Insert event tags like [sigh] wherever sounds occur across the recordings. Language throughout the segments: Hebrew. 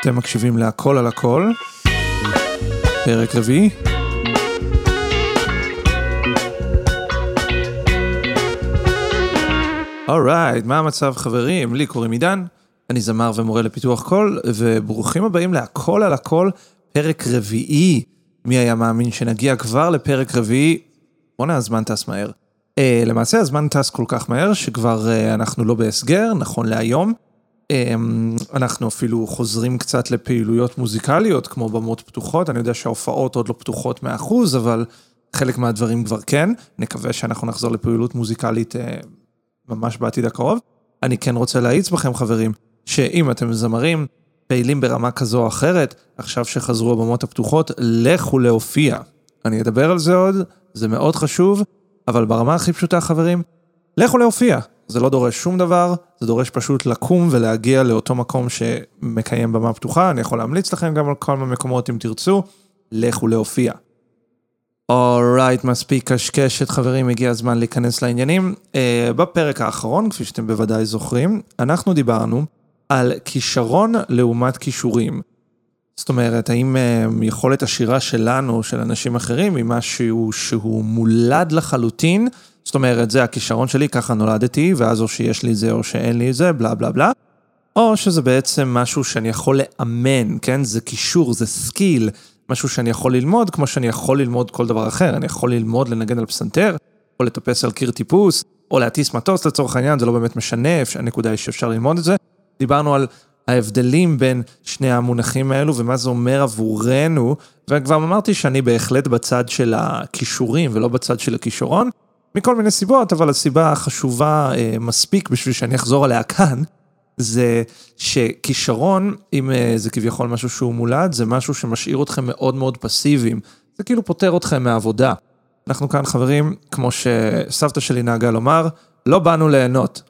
אתם מקשיבים להכל על הכל, פרק רביעי. אורייט, מה המצב חברים? לי קוראים עידן, אני זמר ומורה לפיתוח קול, וברוכים הבאים להכל על הכל, פרק רביעי. מי היה מאמין שנגיע כבר לפרק רביעי? בואנה, הזמן טס מהר. Uh, למעשה הזמן טס כל כך מהר, שכבר uh, אנחנו לא בהסגר, נכון להיום. Um, אנחנו אפילו חוזרים קצת לפעילויות מוזיקליות, כמו במות פתוחות, אני יודע שההופעות עוד לא פתוחות 100%, אבל חלק מהדברים כבר כן. נקווה שאנחנו נחזור לפעילות מוזיקלית uh, ממש בעתיד הקרוב. אני כן רוצה להאיץ בכם, חברים, שאם אתם זמרים, פעילים ברמה כזו או אחרת, עכשיו שחזרו הבמות הפתוחות, לכו להופיע. אני אדבר על זה עוד, זה מאוד חשוב, אבל ברמה הכי פשוטה, חברים, לכו להופיע. זה לא דורש שום דבר, זה דורש פשוט לקום ולהגיע לאותו מקום שמקיים במה פתוחה. אני יכול להמליץ לכם גם על כל מיני מקומות אם תרצו, לכו להופיע. אורייט, מספיק קשקשת חברים, הגיע הזמן להיכנס לעניינים. Uh, בפרק האחרון, כפי שאתם בוודאי זוכרים, אנחנו דיברנו על כישרון לעומת כישורים. זאת אומרת, האם uh, יכולת השירה שלנו, של אנשים אחרים, היא משהו שהוא מולד לחלוטין? זאת אומרת, זה הכישרון שלי, ככה נולדתי, ואז או שיש לי את זה או שאין לי את זה, בלה בלה בלה. או שזה בעצם משהו שאני יכול לאמן, כן? זה כישור, זה skill, משהו שאני יכול ללמוד, כמו שאני יכול ללמוד כל דבר אחר. אני יכול ללמוד לנגן על פסנתר, או לטפס על קיר טיפוס, או להטיס מטוס לצורך העניין, זה לא באמת משנה, הנקודה היא שאפשר ללמוד את זה. דיברנו על ההבדלים בין שני המונחים האלו ומה זה אומר עבורנו, וכבר אמרתי שאני בהחלט בצד של הכישורים ולא בצד של הכישרון, מכל מיני סיבות, אבל הסיבה החשובה אה, מספיק בשביל שאני אחזור עליה כאן, זה שכישרון, אם אה, זה כביכול משהו שהוא מולד, זה משהו שמשאיר אתכם מאוד מאוד פסיביים. זה כאילו פוטר אתכם מהעבודה. אנחנו כאן חברים, כמו שסבתא שלי נהגה לומר, לא באנו ליהנות.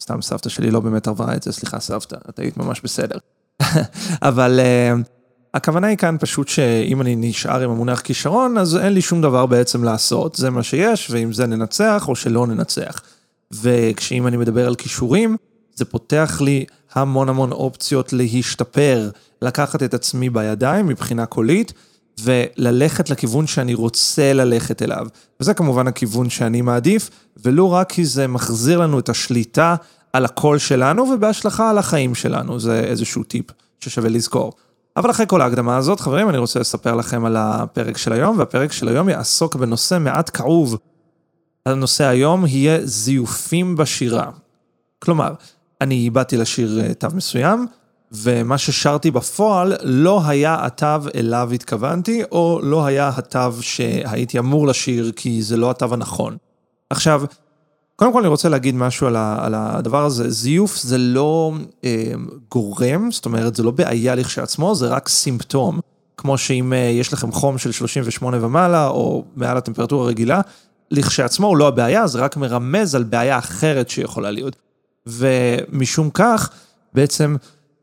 סתם סבתא שלי לא באמת עברה את זה, סליחה סבתא, את היית ממש בסדר. [laughs] אבל uh, הכוונה היא כאן פשוט שאם אני נשאר עם המונח כישרון, אז אין לי שום דבר בעצם לעשות, זה מה שיש, ועם זה ננצח או שלא ננצח. וכשאם אני מדבר על כישורים, זה פותח לי המון המון אופציות להשתפר, לקחת את עצמי בידיים מבחינה קולית, וללכת לכיוון שאני רוצה ללכת אליו. וזה כמובן הכיוון שאני מעדיף, ולו רק כי זה מחזיר לנו את השליטה על הקול שלנו, ובהשלכה על החיים שלנו, זה איזשהו טיפ ששווה לזכור. אבל אחרי כל ההקדמה הזאת, חברים, אני רוצה לספר לכם על הפרק של היום, והפרק של היום יעסוק בנושא מעט כאוב. הנושא היום יהיה זיופים בשירה. כלומר, אני באתי לשיר אה, תו מסוים, ומה ששרתי בפועל לא היה התו אליו התכוונתי, או לא היה התו שהייתי אמור לשיר, כי זה לא התו הנכון. עכשיו, קודם כל אני רוצה להגיד משהו על, ה, על הדבר הזה, זיוף זה לא אה, גורם, זאת אומרת זה לא בעיה לכשעצמו, זה רק סימפטום. כמו שאם אה, יש לכם חום של 38 ומעלה, או מעל הטמפרטורה הרגילה, לכשעצמו הוא לא הבעיה, זה רק מרמז על בעיה אחרת שיכולה להיות. ומשום כך, בעצם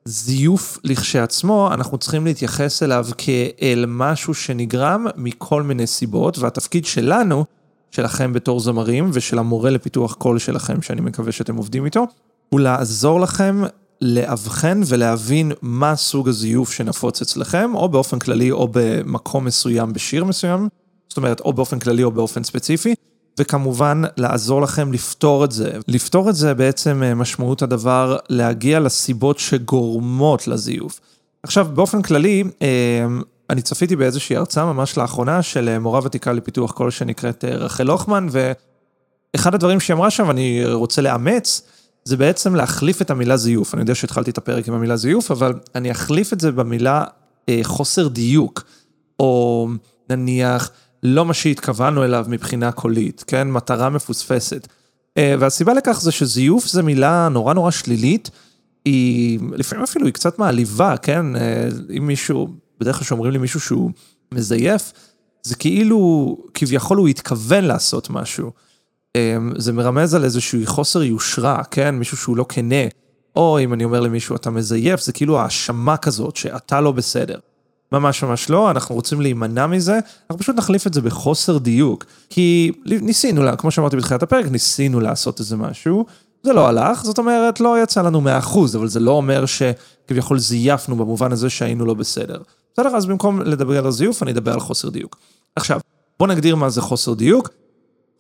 זיוף לכשעצמו, אנחנו צריכים להתייחס אליו כאל משהו שנגרם מכל מיני סיבות, והתפקיד שלנו, שלכם בתור זמרים, ושל המורה לפיתוח קול שלכם, שאני מקווה שאתם עובדים איתו, הוא לעזור לכם לאבחן ולהבין מה סוג הזיוף שנפוץ אצלכם, או באופן כללי או במקום מסוים בשיר מסוים, זאת אומרת, או באופן כללי או באופן ספציפי, וכמובן לעזור לכם לפתור את זה. לפתור את זה בעצם אה, משמעות הדבר להגיע לסיבות שגורמות לזיוף. עכשיו, באופן כללי, אה, אני צפיתי באיזושהי הרצאה ממש לאחרונה של אה, מורה ותיקה לפיתוח קול שנקראת רחל הוכמן, ואחד הדברים שהיא אמרה שם, ואני רוצה לאמץ, זה בעצם להחליף את המילה זיוף. אני יודע שהתחלתי את הפרק עם המילה זיוף, אבל אני אחליף את זה במילה חוסר דיוק, או נניח... לא מה שהתכוונו אליו מבחינה קולית, כן? מטרה מפוספסת. אה, והסיבה לכך זה שזיוף זה מילה נורא נורא שלילית, היא לפעמים אפילו היא קצת מעליבה, כן? אה, אם מישהו, בדרך כלל שאומרים לי מישהו שהוא מזייף, זה כאילו, כביכול הוא התכוון לעשות משהו. אה, זה מרמז על איזשהו חוסר יושרה, כן? מישהו שהוא לא כנה. או אם אני אומר למישהו אתה מזייף, זה כאילו האשמה כזאת שאתה לא בסדר. ממש ממש לא, אנחנו רוצים להימנע מזה, אנחנו פשוט נחליף את זה בחוסר דיוק. כי ניסינו, כמו שאמרתי בתחילת הפרק, ניסינו לעשות איזה משהו, זה לא הלך, זאת אומרת, לא יצא לנו 100%, אבל זה לא אומר שכביכול זייפנו במובן הזה שהיינו לא בסדר. בסדר? אז במקום לדבר על הזיוף, אני אדבר על חוסר דיוק. עכשיו, בואו נגדיר מה זה חוסר דיוק.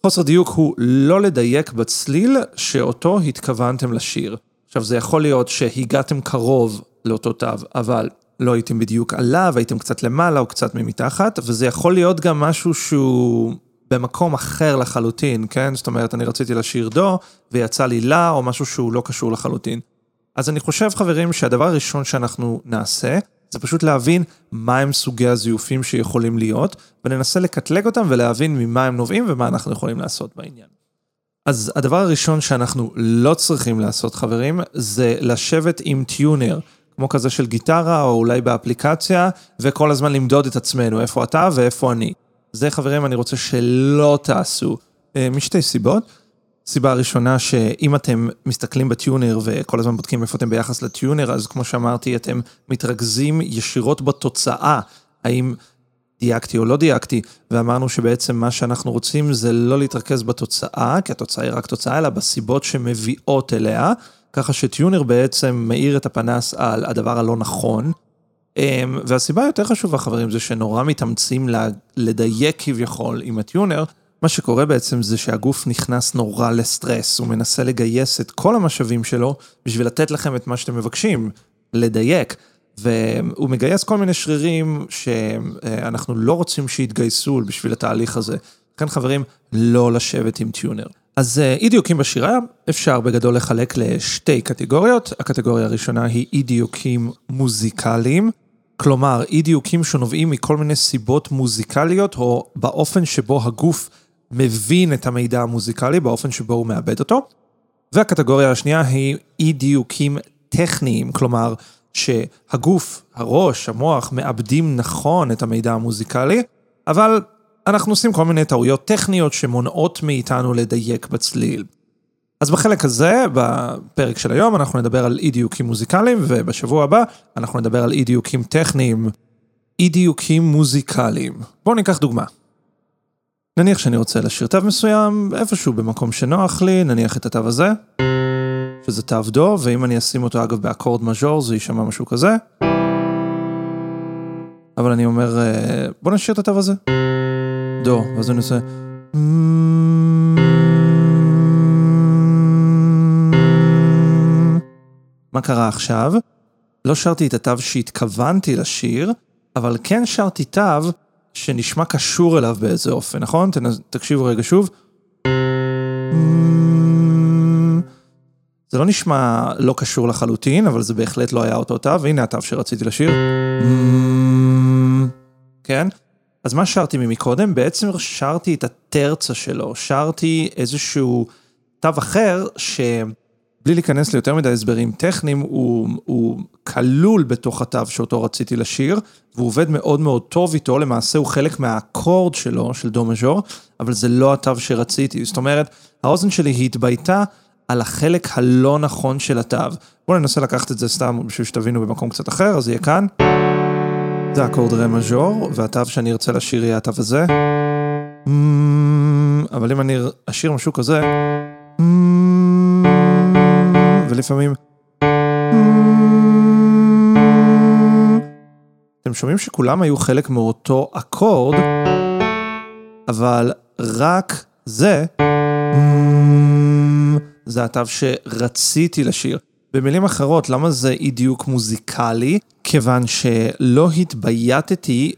חוסר דיוק הוא לא לדייק בצליל שאותו התכוונתם לשיר. עכשיו, זה יכול להיות שהגעתם קרוב לאותו תו, אבל לא הייתם בדיוק עליו, הייתם קצת למעלה או קצת ממתחת, וזה יכול להיות גם משהו שהוא במקום אחר לחלוטין, כן? זאת אומרת, אני רציתי לשיר דו, ויצא לי לה, או משהו שהוא לא קשור לחלוטין. אז אני חושב, חברים, שהדבר הראשון שאנחנו נעשה, זה פשוט להבין מהם סוגי הזיופים שיכולים להיות, וננסה לקטלג אותם ולהבין ממה הם נובעים ומה אנחנו יכולים לעשות בעניין. אז הדבר הראשון שאנחנו לא צריכים לעשות, חברים, זה לשבת עם טיונר, כמו כזה של גיטרה, או אולי באפליקציה, וכל הזמן למדוד את עצמנו, איפה אתה ואיפה אני. זה, חברים, אני רוצה שלא תעשו, אה, משתי סיבות. סיבה ראשונה שאם אתם מסתכלים בטיונר וכל הזמן בודקים איפה אתם ביחס לטיונר, אז כמו שאמרתי, אתם מתרכזים ישירות בתוצאה, האם דייקתי או לא דייקתי, ואמרנו שבעצם מה שאנחנו רוצים זה לא להתרכז בתוצאה, כי התוצאה היא רק תוצאה, אלא בסיבות שמביאות אליה, ככה שטיונר בעצם מאיר את הפנס על הדבר הלא נכון. אמ, והסיבה היותר חשובה, חברים, זה שנורא מתאמצים לדייק כביכול עם הטיונר, מה שקורה בעצם זה שהגוף נכנס נורא לסטרס, הוא מנסה לגייס את כל המשאבים שלו בשביל לתת לכם את מה שאתם מבקשים, לדייק. והוא מגייס כל מיני שרירים שאנחנו לא רוצים שיתגייסו בשביל התהליך הזה. לכן חברים, לא לשבת עם טיונר. אז אה, אי דיוקים בשירה אפשר בגדול לחלק לשתי קטגוריות. הקטגוריה הראשונה היא אי דיוקים מוזיקליים. כלומר, אי דיוקים שנובעים מכל מיני סיבות מוזיקליות, או באופן שבו הגוף מבין את המידע המוזיקלי באופן שבו הוא מאבד אותו. והקטגוריה השנייה היא אי דיוקים טכניים, כלומר שהגוף, הראש, המוח, מאבדים נכון את המידע המוזיקלי, אבל אנחנו עושים כל מיני טעויות טכניות שמונעות מאיתנו לדייק בצליל. אז בחלק הזה, בפרק של היום, אנחנו נדבר על אי דיוקים מוזיקליים, ובשבוע הבא אנחנו נדבר על אי דיוקים טכניים, אי דיוקים מוזיקליים. בואו ניקח דוגמה. נניח שאני רוצה לשיר תו מסוים איפשהו במקום שנוח לי, נניח את התו הזה, שזה תו דו, ואם אני אשים אותו אגב באקורד מז'ור זה יישמע משהו כזה. אבל אני אומר, אה, בוא נשאיר את התו הזה. דו, ואז אני עושה... מה קרה עכשיו? לא שרתי את התו שהתכוונתי לשיר, אבל כן שרתי תו שנשמע קשור אליו באיזה אופן, נכון? תקשיבו רגע שוב. זה לא נשמע לא קשור לחלוטין, אבל זה בהחלט לא היה אותו תו, והנה התו שרציתי לשיר. כן? אז מה שרתי ממקודם? בעצם שרתי את הטרצה שלו, שרתי איזשהו תו אחר, שבלי להיכנס ליותר מדי הסברים טכניים, הוא, הוא כלול בתוך התו שאותו רציתי לשיר, והוא עובד מאוד מאוד טוב איתו, למעשה הוא חלק מהאקורד שלו, של דו מז'ור, אבל זה לא התו שרציתי. זאת אומרת, האוזן שלי התבייתה על החלק הלא נכון של התו. בואו ננסה לקחת את זה סתם בשביל שתבינו במקום קצת אחר, אז יהיה כאן. זה אקורד רה מז'ור, והתו שאני ארצה לשיר יהיה התו הזה. אבל אם אני אשיר משהו כזה, ולפעמים... אתם שומעים שכולם היו חלק מאותו אקורד, אבל רק זה, זה התו שרציתי לשיר. במילים אחרות, למה זה אי דיוק מוזיקלי? כיוון שלא התבייתתי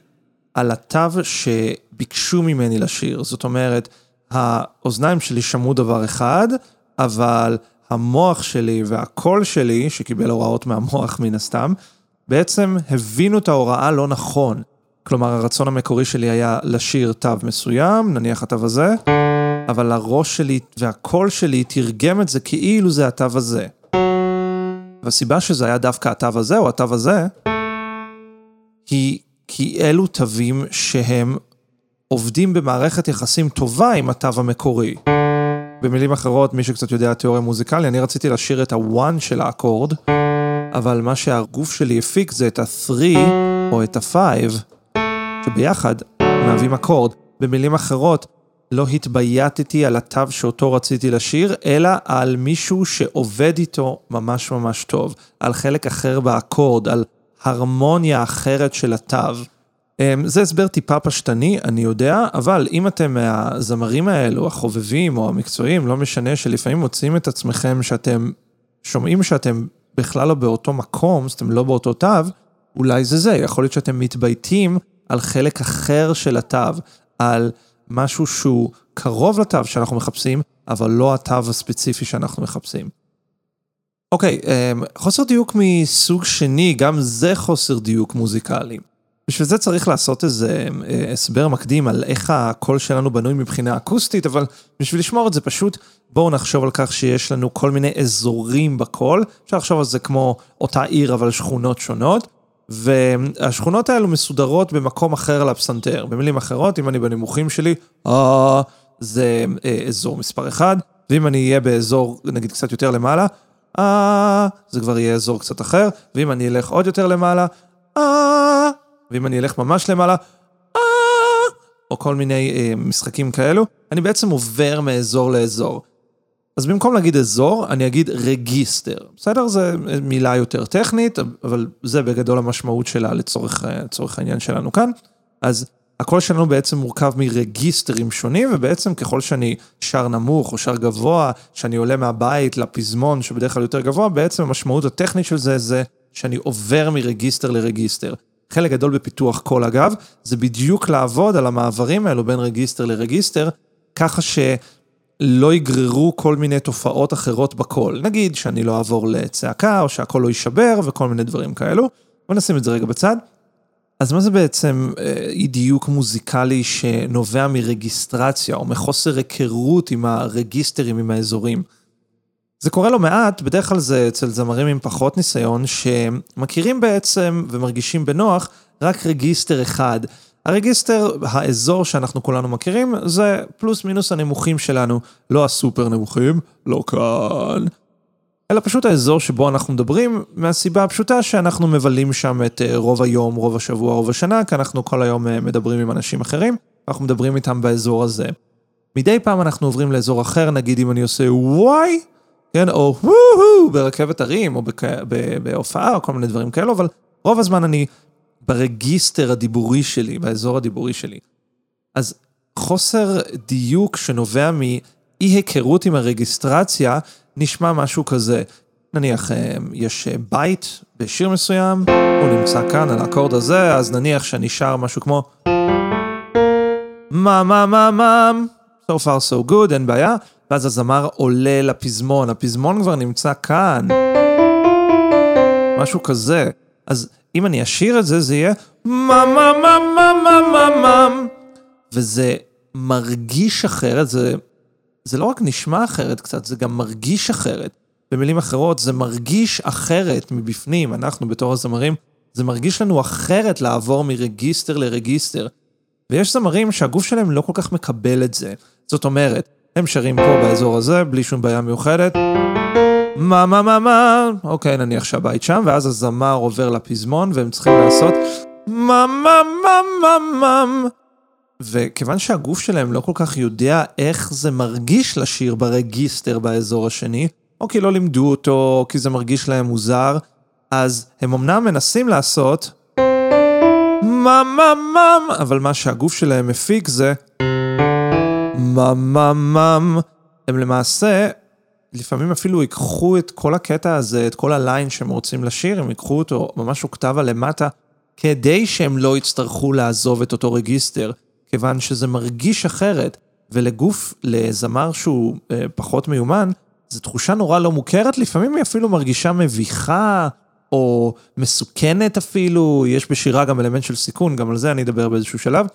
על התו שביקשו ממני לשיר. זאת אומרת, האוזניים שלי שמעו דבר אחד, אבל המוח שלי והקול שלי, שקיבל הוראות מהמוח מן הסתם, בעצם הבינו את ההוראה לא נכון. כלומר, הרצון המקורי שלי היה לשיר תו מסוים, נניח התו הזה, אבל הראש שלי והקול שלי תרגם את זה כאילו זה התו הזה. והסיבה שזה היה דווקא התו הזה או התו הזה, היא כי אלו תווים שהם עובדים במערכת יחסים טובה עם התו המקורי. במילים אחרות, מי שקצת יודע תיאוריה מוזיקלית, אני רציתי לשיר את ה-1 של האקורד, אבל מה שהגוף שלי הפיק זה את ה-3 או את ה-5, שביחד מהווים אקורד. במילים אחרות, לא התבייתתי על התו שאותו רציתי לשיר, אלא על מישהו שעובד איתו ממש ממש טוב, על חלק אחר באקורד, על הרמוניה אחרת של התו. אמ, זה הסבר טיפה פשטני, אני יודע, אבל אם אתם מהזמרים האלו, החובבים או המקצועיים, לא משנה, שלפעמים מוצאים את עצמכם שאתם שומעים שאתם בכלל לא באותו מקום, אז אתם לא באותו תו, אולי זה זה, יכול להיות שאתם מתבייתים על חלק אחר של התו, על משהו שהוא קרוב לתו שאנחנו מחפשים, אבל לא התו הספציפי שאנחנו מחפשים. אוקיי, אמ, חוסר דיוק מסוג שני, גם זה חוסר דיוק מוזיקלי. בשביל זה צריך לעשות איזה אה, הסבר מקדים על איך הקול שלנו בנוי מבחינה אקוסטית, אבל בשביל לשמור את זה פשוט, בואו נחשוב על כך שיש לנו כל מיני אזורים בקול, אפשר לחשוב על זה כמו אותה עיר אבל שכונות שונות, והשכונות האלו מסודרות במקום אחר על הפסנתר. במילים אחרות, אם אני בנמוכים שלי, אה, זה אה, אזור מספר 1, ואם אני אהיה באזור נגיד קצת יותר למעלה, אה, זה כבר יהיה אזור קצת אחר, ואם אני אלך עוד יותר למעלה, אה, ואם אני אלך ממש למעלה, אה, או כל מיני אה, משחקים כאלו, אני בעצם עובר מאזור לאזור. אז במקום להגיד אזור, אני אגיד רגיסטר. בסדר? זו מילה יותר טכנית, אבל זה בגדול המשמעות שלה לצורך, לצורך העניין שלנו כאן. אז הקול שלנו בעצם מורכב מרגיסטרים שונים, ובעצם ככל שאני שר נמוך או שר גבוה, שאני עולה מהבית לפזמון שבדרך כלל יותר גבוה, בעצם המשמעות הטכנית של זה זה שאני עובר מרגיסטר לרגיסטר. חלק גדול בפיתוח קול אגב, זה בדיוק לעבוד על המעברים האלו בין רגיסטר לרגיסטר, ככה שלא יגררו כל מיני תופעות אחרות בקול. נגיד שאני לא אעבור לצעקה, או שהקול לא יישבר, וכל מיני דברים כאלו. בוא נשים את זה רגע בצד. אז מה זה בעצם אה, אי דיוק מוזיקלי שנובע מרגיסטרציה, או מחוסר היכרות עם הרגיסטרים, עם האזורים? זה קורה לא מעט, בדרך כלל זה אצל זמרים עם פחות ניסיון, שמכירים בעצם ומרגישים בנוח רק רגיסטר אחד. הרגיסטר, האזור שאנחנו כולנו מכירים, זה פלוס מינוס הנמוכים שלנו, לא הסופר נמוכים, לא כאן. אלא פשוט האזור שבו אנחנו מדברים, מהסיבה הפשוטה שאנחנו מבלים שם את אה, רוב היום, רוב השבוע, רוב השנה, כי אנחנו כל היום אה, מדברים עם אנשים אחרים, אנחנו מדברים איתם באזור הזה. מדי פעם אנחנו עוברים לאזור אחר, נגיד אם אני עושה וואי, כן, או וואו ברכבת הרים, או בהופעה, או כל מיני דברים כאלו, אבל רוב הזמן אני ברגיסטר הדיבורי שלי, באזור הדיבורי שלי. אז חוסר דיוק שנובע מאי היכרות עם הרגיסטרציה, נשמע משהו כזה. נניח אה, יש אה, בית בשיר מסוים, הוא נמצא כאן על האקורד הזה, אז נניח שאני שר משהו כמו מה מה מה מה, so far so good, אין בעיה, ואז הזמר עולה לפזמון, הפזמון כבר נמצא כאן. משהו כזה. אז אם אני אשיר את זה, זה יהיה וזה מרגיש אחרת, זה, זה לא רק נשמע אחרת קצת, זה גם מרגיש אחרת. במילים אחרות, זה מרגיש אחרת מבפנים, אנחנו בתור הזמרים, זה מרגיש לנו אחרת לעבור מרגיסטר לרגיסטר. ויש זמרים שהגוף שלהם לא כל כך מקבל את זה. זאת אומרת, הם שרים פה באזור הזה, בלי שום בעיה מיוחדת. מה, מה, מה, מה, אוקיי, נניח שהבית שם, ואז הזמר עובר לפזמון, והם צריכים לעשות מה, מה, מה, מה, מה. וכיוון שהגוף שלהם לא כל כך יודע איך זה מרגיש לשיר ברגיסטר באזור השני, או כי לא לימדו אותו, או כי זה מרגיש להם מוזר, אז הם אמנם מנסים לעשות מה, מה, מה, אבל מה שהגוף שלהם מפיק זה מממם. הם למעשה, לפעמים אפילו ייקחו את כל הקטע הזה, את כל הליין שהם רוצים לשיר, הם ייקחו אותו ממש אוקטבה למטה, כדי שהם לא יצטרכו לעזוב את אותו רגיסטר, כיוון שזה מרגיש אחרת, ולגוף, לזמר שהוא אה, פחות מיומן, זו תחושה נורא לא מוכרת, לפעמים היא אפילו מרגישה מביכה, או מסוכנת אפילו, יש בשירה גם אלמנט של סיכון, גם על זה אני אדבר באיזשהו שלב,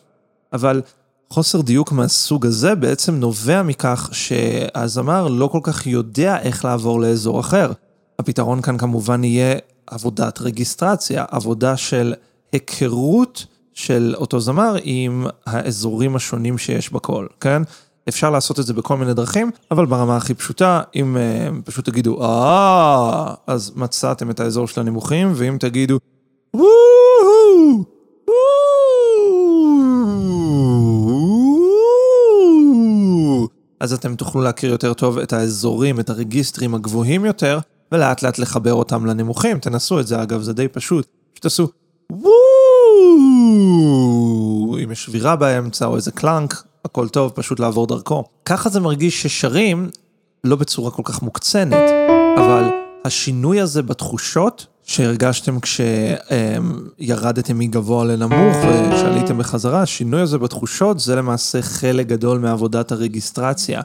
אבל חוסר דיוק מהסוג הזה בעצם נובע מכך שהזמר לא כל כך יודע איך לעבור לאזור אחר. הפתרון כאן כמובן יהיה עבודת רגיסטרציה, עבודה של היכרות של אותו זמר עם האזורים השונים שיש בקול, כן? אפשר לעשות את זה בכל מיני דרכים, אבל ברמה הכי פשוטה, אם uh, פשוט תגידו, אה, אז מצאתם את האזור של הנמוכים, ואם תגידו, וואו, אז אתם תוכלו להכיר יותר טוב את האזורים, את הרגיסטרים הגבוהים יותר, ולאט לאט לחבר אותם לנמוכים. תנסו את זה אגב, זה די פשוט. פשוט תעשו וואו, אם יש שבירה באמצע או איזה קלאנק, הכל טוב, פשוט לעבור דרכו. ככה זה מרגיש ששרים לא בצורה כל כך מוקצנת, אבל השינוי הזה בתחושות שהרגשתם כשירדתם מגבוה לנמוך ושעליתם בחזרה, השינוי הזה בתחושות זה למעשה חלק גדול מעבודת הרגיסטרציה.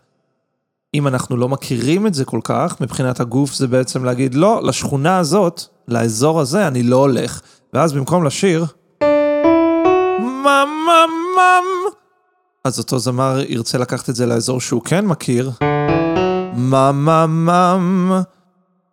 אם אנחנו לא מכירים את זה כל כך, מבחינת הגוף זה בעצם להגיד, לא, לשכונה הזאת, לאזור הזה, אני לא הולך. ואז במקום לשיר, מממם, אז אותו זמר ירצה לקחת את זה לאזור שהוא כן מכיר, מממם.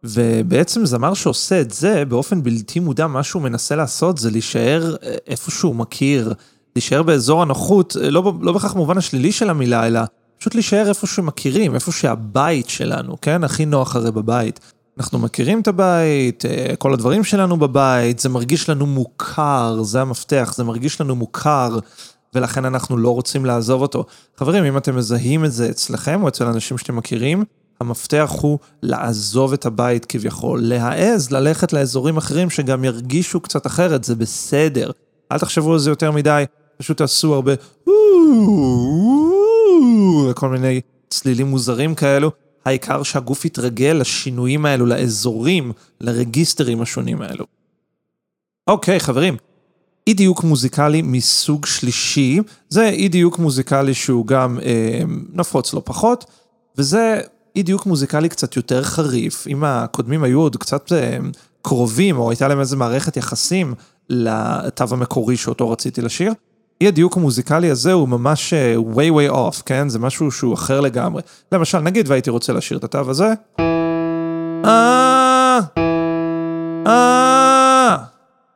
ובעצם זמר שעושה את זה באופן בלתי מודע, מה שהוא מנסה לעשות זה להישאר אה, איפה שהוא מכיר, להישאר באזור הנוחות, אה, לא, לא בכך במובן השלילי של המילה, אלא פשוט להישאר איפה שמכירים, איפה שהבית שלנו, כן? הכי נוח הרי בבית. אנחנו מכירים את הבית, אה, כל הדברים שלנו בבית, זה מרגיש לנו מוכר, זה המפתח, זה מרגיש לנו מוכר, ולכן אנחנו לא רוצים לעזוב אותו. חברים, אם אתם מזהים את זה אצלכם או אצל אנשים שאתם מכירים, המפתח הוא לעזוב את הבית כביכול, להעז ללכת לאזורים אחרים שגם ירגישו קצת אחרת, זה בסדר. אל תחשבו על זה יותר מדי, פשוט תעשו הרבה וכל מיני צלילים מוזרים כאלו. העיקר שהגוף יתרגל לשינויים האלו, לאזורים, לרגיסטרים השונים האלו. אוקיי, חברים, אי דיוק מוזיקלי מסוג שלישי, זה אי דיוק מוזיקלי שהוא גם אה, נפוץ לא פחות, וזה אי דיוק מוזיקלי קצת יותר חריף. אם הקודמים היו עוד קצת אה, קרובים, או הייתה להם איזה מערכת יחסים לתו המקורי שאותו רציתי לשיר, אי הדיוק המוזיקלי הזה הוא ממש אה, way way off, כן? זה משהו שהוא אחר לגמרי. למשל, נגיד והייתי רוצה לשיר את התו הזה. אה.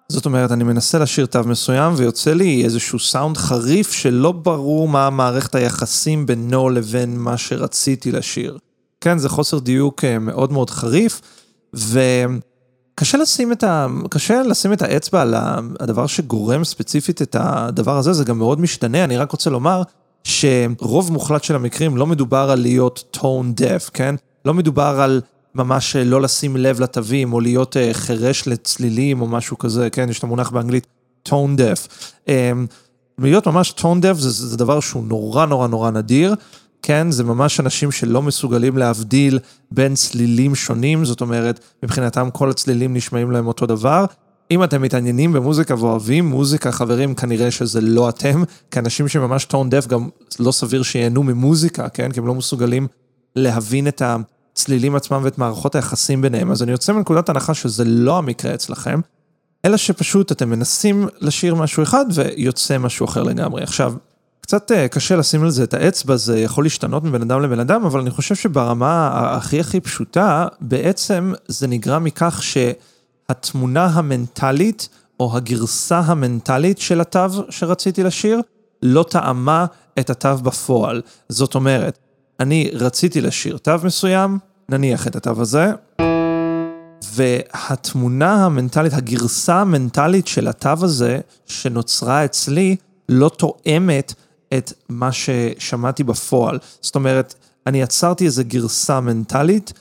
זאת אומרת, אני מנסה לשיר תו מסוים ויוצא לי איזשהו סאונד חריף שלא ברור מה מערכת היחסים בינו לבין מה שרציתי לשיר. כן, זה חוסר דיוק אה, מאוד מאוד חריף, וקשה לשים את, ה... קשה לשים את האצבע על הדבר שגורם ספציפית את הדבר הזה, זה גם מאוד משתנה, אני רק רוצה לומר שרוב מוחלט של המקרים לא מדובר על להיות tone deaf, כן? לא מדובר על ממש אה, לא לשים לב לתווים, או להיות אה, חירש לצלילים או משהו כזה, כן? יש את המונח באנגלית tone deaf. להיות ממש tone deaf זה, זה דבר שהוא נורא נורא נורא נדיר. כן, זה ממש אנשים שלא מסוגלים להבדיל בין צלילים שונים, זאת אומרת, מבחינתם כל הצלילים נשמעים להם אותו דבר. אם אתם מתעניינים במוזיקה ואוהבים מוזיקה, חברים, כנראה שזה לא אתם, כי אנשים שממש טון דף גם לא סביר שייהנו ממוזיקה, כן? כי הם לא מסוגלים להבין את הצלילים עצמם ואת מערכות היחסים ביניהם. אז אני יוצא מנקודת הנחה שזה לא המקרה אצלכם, אלא שפשוט אתם מנסים לשיר משהו אחד ויוצא משהו אחר לגמרי. עכשיו, קצת אה, קשה לשים על זה את האצבע, זה יכול להשתנות מבן אדם לבן אדם, אבל אני חושב שברמה הכי הכי פשוטה, בעצם זה נגרם מכך שהתמונה המנטלית, או הגרסה המנטלית של התו שרציתי לשיר, לא טעמה את התו בפועל. זאת אומרת, אני רציתי לשיר תו מסוים, נניח את התו הזה, והתמונה המנטלית, הגרסה המנטלית של התו הזה, שנוצרה אצלי, לא תואמת את מה ששמעתי בפועל. זאת אומרת, אני יצרתי איזו גרסה מנטלית,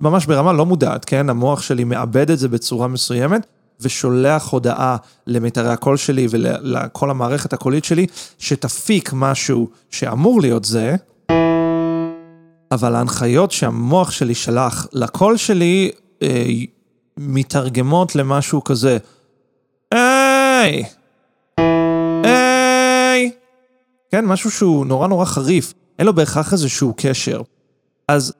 ממש ברמה לא מודעת, כן? המוח שלי מאבד את זה בצורה מסוימת, ושולח הודעה למיתרי הקול שלי ולכל המערכת הקולית שלי, שתפיק משהו שאמור להיות זה, אבל ההנחיות שהמוח שלי שלח לקול שלי, אה, מתרגמות למשהו כזה, היי! כן, משהו שהוא נורא נורא חריף, אין לו בהכרח איזשהו קשר. אז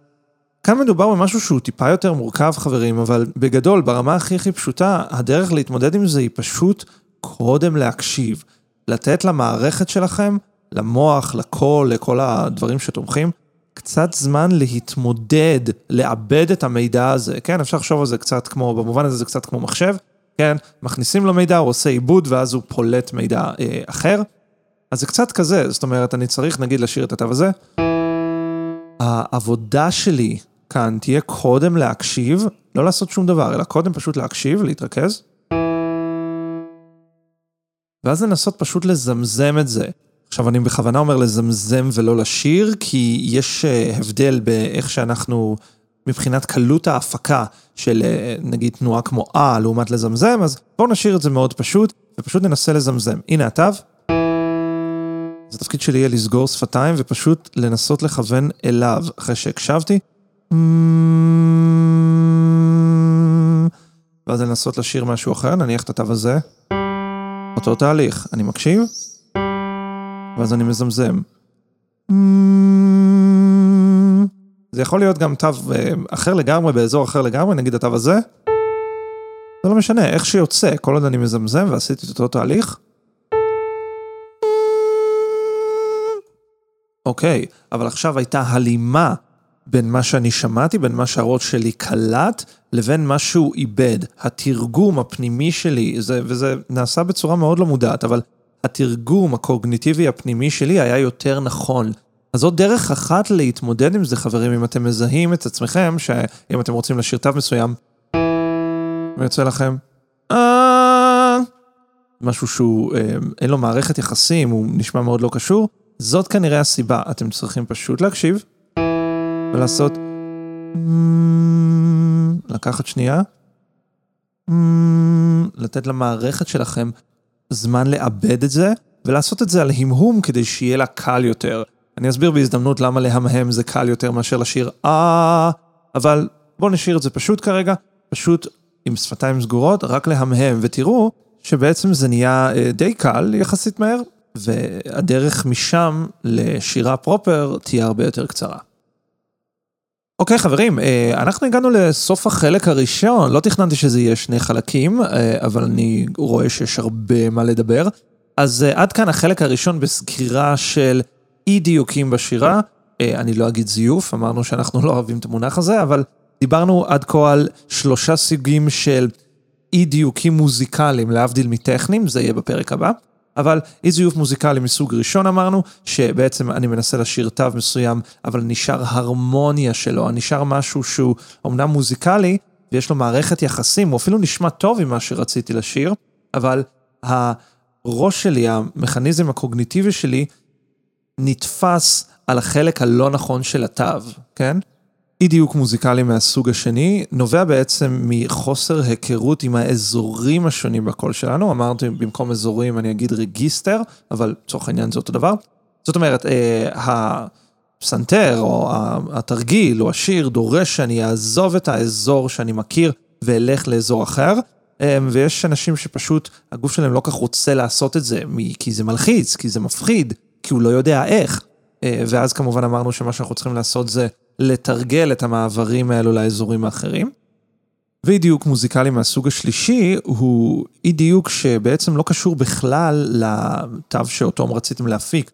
כאן מדובר במשהו שהוא טיפה יותר מורכב, חברים, אבל בגדול, ברמה הכי הכי פשוטה, הדרך להתמודד עם זה היא פשוט קודם להקשיב. לתת למערכת שלכם, למוח, לקול, לכל הדברים שתומכים, קצת זמן להתמודד, לעבד את המידע הזה, כן? אפשר לחשוב על זה קצת כמו, במובן הזה זה קצת כמו מחשב, כן? מכניסים לו מידע, הוא עושה עיבוד ואז הוא פולט מידע אה, אחר. אז זה קצת כזה, זאת אומרת, אני צריך נגיד לשיר את התו הזה. העבודה שלי כאן תהיה קודם להקשיב, לא לעשות שום דבר, אלא קודם פשוט להקשיב, להתרכז. ואז לנסות פשוט לזמזם את זה. עכשיו, אני בכוונה אומר לזמזם ולא לשיר, כי יש הבדל באיך שאנחנו, מבחינת קלות ההפקה של נגיד תנועה כמו אה לעומת לזמזם, אז בואו נשאיר את זה מאוד פשוט, ופשוט ננסה לזמזם. הנה התו. אז התפקיד שלי יהיה לסגור שפתיים ופשוט לנסות לכוון אליו אחרי שהקשבתי. ואז לנסות לשיר משהו אחר, נניח את התו הזה. אותו תהליך, אני מקשיב, ואז אני מזמזם. זה יכול להיות גם תו אחר לגמרי, באזור אחר לגמרי, נגיד התו הזה. זה לא משנה, איך שיוצא, כל עוד אני מזמזם ועשיתי את אותו תהליך. אוקיי, אבל עכשיו הייתה הלימה בין מה שאני שמעתי, בין מה שהראש שלי קלט, לבין מה שהוא איבד. התרגום הפנימי שלי, זה, וזה נעשה בצורה מאוד לא מודעת, אבל התרגום הקוגניטיבי הפנימי שלי היה יותר נכון. אז זאת דרך אחת להתמודד עם זה, חברים, אם אתם מזהים את עצמכם, שאם אתם רוצים לשיר תו מסוים, ויוצא לכם, אה... משהו שהוא, אה, אין לו מערכת יחסים, הוא נשמע מאוד לא קשור, זאת כנראה הסיבה. אתם צריכים פשוט להקשיב ולעשות... לקחת שנייה, לתת למערכת שלכם זמן לאבד את זה, ולעשות את זה על המהום כדי שיהיה לה קל יותר. אני אסביר בהזדמנות למה להמהם זה קל יותר מאשר לשיר אה, אבל בואו נשאיר את זה פשוט כרגע, פשוט עם שפתיים סגורות, רק להמהם, ותראו שבעצם זה נהיה די קל יחסית מהר, והדרך משם לשירה פרופר תהיה הרבה יותר קצרה. אוקיי חברים, אה, אנחנו הגענו לסוף החלק הראשון, לא תכננתי שזה יהיה שני חלקים, אה, אבל אני רואה שיש הרבה מה לדבר. אז אה, עד כאן החלק הראשון בסגירה של אי דיוקים בשירה. אני לא אגיד זיוף, אמרנו שאנחנו לא אוהבים את המונח הזה, אבל דיברנו עד כה על שלושה סוגים של אי דיוקים מוזיקליים, להבדיל מטכניים, זה יהיה בפרק הבא. אבל אי זיוף מוזיקלי מסוג ראשון אמרנו, שבעצם אני מנסה לשיר תו מסוים, אבל נשאר הרמוניה שלו, נשאר משהו שהוא אומנם מוזיקלי, ויש לו מערכת יחסים, הוא אפילו נשמע טוב עם מה שרציתי לשיר, אבל הראש שלי, המכניזם הקוגניטיבי שלי, נתפס על החלק הלא נכון של התו, כן? אי דיוק מוזיקלי מהסוג השני נובע בעצם מחוסר היכרות עם האזורים השונים בקול שלנו, אמרתי במקום אזורים אני אגיד רגיסטר, אבל לצורך העניין זה אותו דבר. זאת אומרת, אה, הפסנתר או התרגיל או השיר דורש שאני אעזוב את האזור שאני מכיר ואלך לאזור אחר, אה, ויש אנשים שפשוט הגוף שלהם לא כך רוצה לעשות את זה, כי זה מלחיץ, כי זה מפחיד, כי הוא לא יודע איך. אה, ואז כמובן אמרנו שמה שאנחנו צריכים לעשות זה לתרגל את המעברים האלו לאזורים האחרים. ואי דיוק מוזיקלי מהסוג השלישי הוא אי דיוק שבעצם לא קשור בכלל לתו שאותו רציתם להפיק.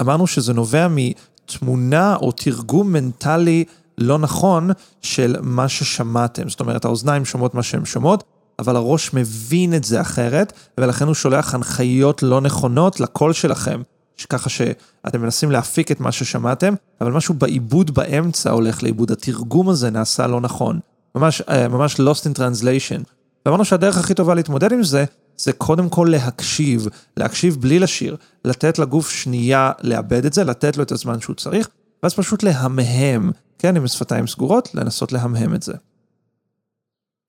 אמרנו שזה נובע מתמונה או תרגום מנטלי לא נכון של מה ששמעתם. זאת אומרת, האוזניים שומעות מה שהן שומעות, אבל הראש מבין את זה אחרת, ולכן הוא שולח הנחיות לא נכונות לקול שלכם. ככה שאתם מנסים להפיק את מה ששמעתם, אבל משהו בעיבוד באמצע הולך לאיבוד, התרגום הזה נעשה לא נכון. ממש, אה, ממש lost in translation. ואמרנו שהדרך הכי טובה להתמודד עם זה, זה קודם כל להקשיב, להקשיב בלי לשיר, לתת לגוף שנייה לאבד את זה, לתת לו את הזמן שהוא צריך, ואז פשוט להמהם, כן, עם שפתיים סגורות, לנסות להמהם את זה.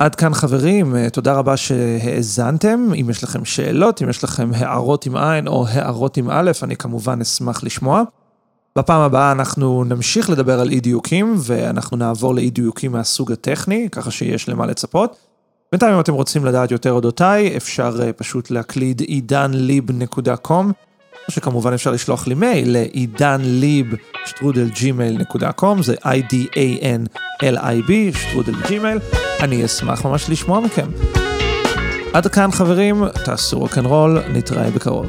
עד כאן חברים, אה, תודה רבה שהאזנתם. אם יש לכם שאלות, אם יש לכם הערות עם עין או הערות עם א', אני כמובן אשמח לשמוע. בפעם הבאה אנחנו נמשיך לדבר על אי דיוקים, ואנחנו נעבור לאי דיוקים מהסוג הטכני, ככה שיש למה לצפות. בינתיים אם אתם רוצים לדעת יותר אודותיי, אפשר uh, פשוט להקליד עידנליב.com, או שכמובן אפשר לשלוח לי מייל ל-idanlib שטרודל gmail.com, זה I-D-A-N-L-I-B, שטרודל Gmail. אני אשמח ממש לשמוע מכם. עד כאן חברים, תעשו רוקנרול, נתראה בקרוב.